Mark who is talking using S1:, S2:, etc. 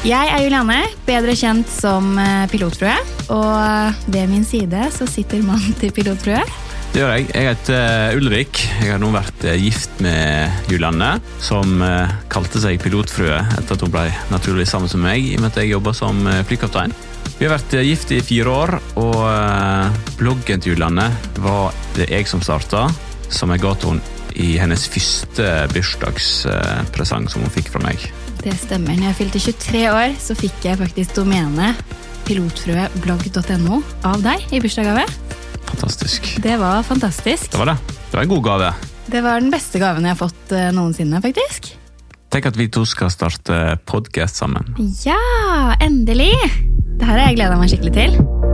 S1: Jeg er Juliane, bedre kjent som eh, Pilotfrue. Og ved min side så sitter mannen til Pilotfrue.
S2: Det gjør jeg. Jeg heter eh, Ulrik. Jeg har nå vært eh, gift med Julianne, som eh, kalte seg pilotfrue etter at hun ble naturlig sammen med meg, i og med at jeg jobber som eh, flykaptein. Vi har vært eh, gift i fire år, og eh, bloggen til Julianne var det jeg som starta, som jeg ga til henne i hennes første bursdagspresang som hun fikk fra meg.
S1: Det stemmer. Når jeg fylte 23 år, så fikk jeg faktisk domenet pilotfrueblogg.no av deg i bursdagsgave.
S2: Fantastisk.
S1: Det var fantastisk.
S2: Det var det. Det var en god gave.
S1: Det var den beste gaven jeg har fått eh, noensinne, faktisk.
S2: Tenk at vi to skal starte podkast sammen.
S1: Ja, endelig! Det her har jeg gleda meg skikkelig til.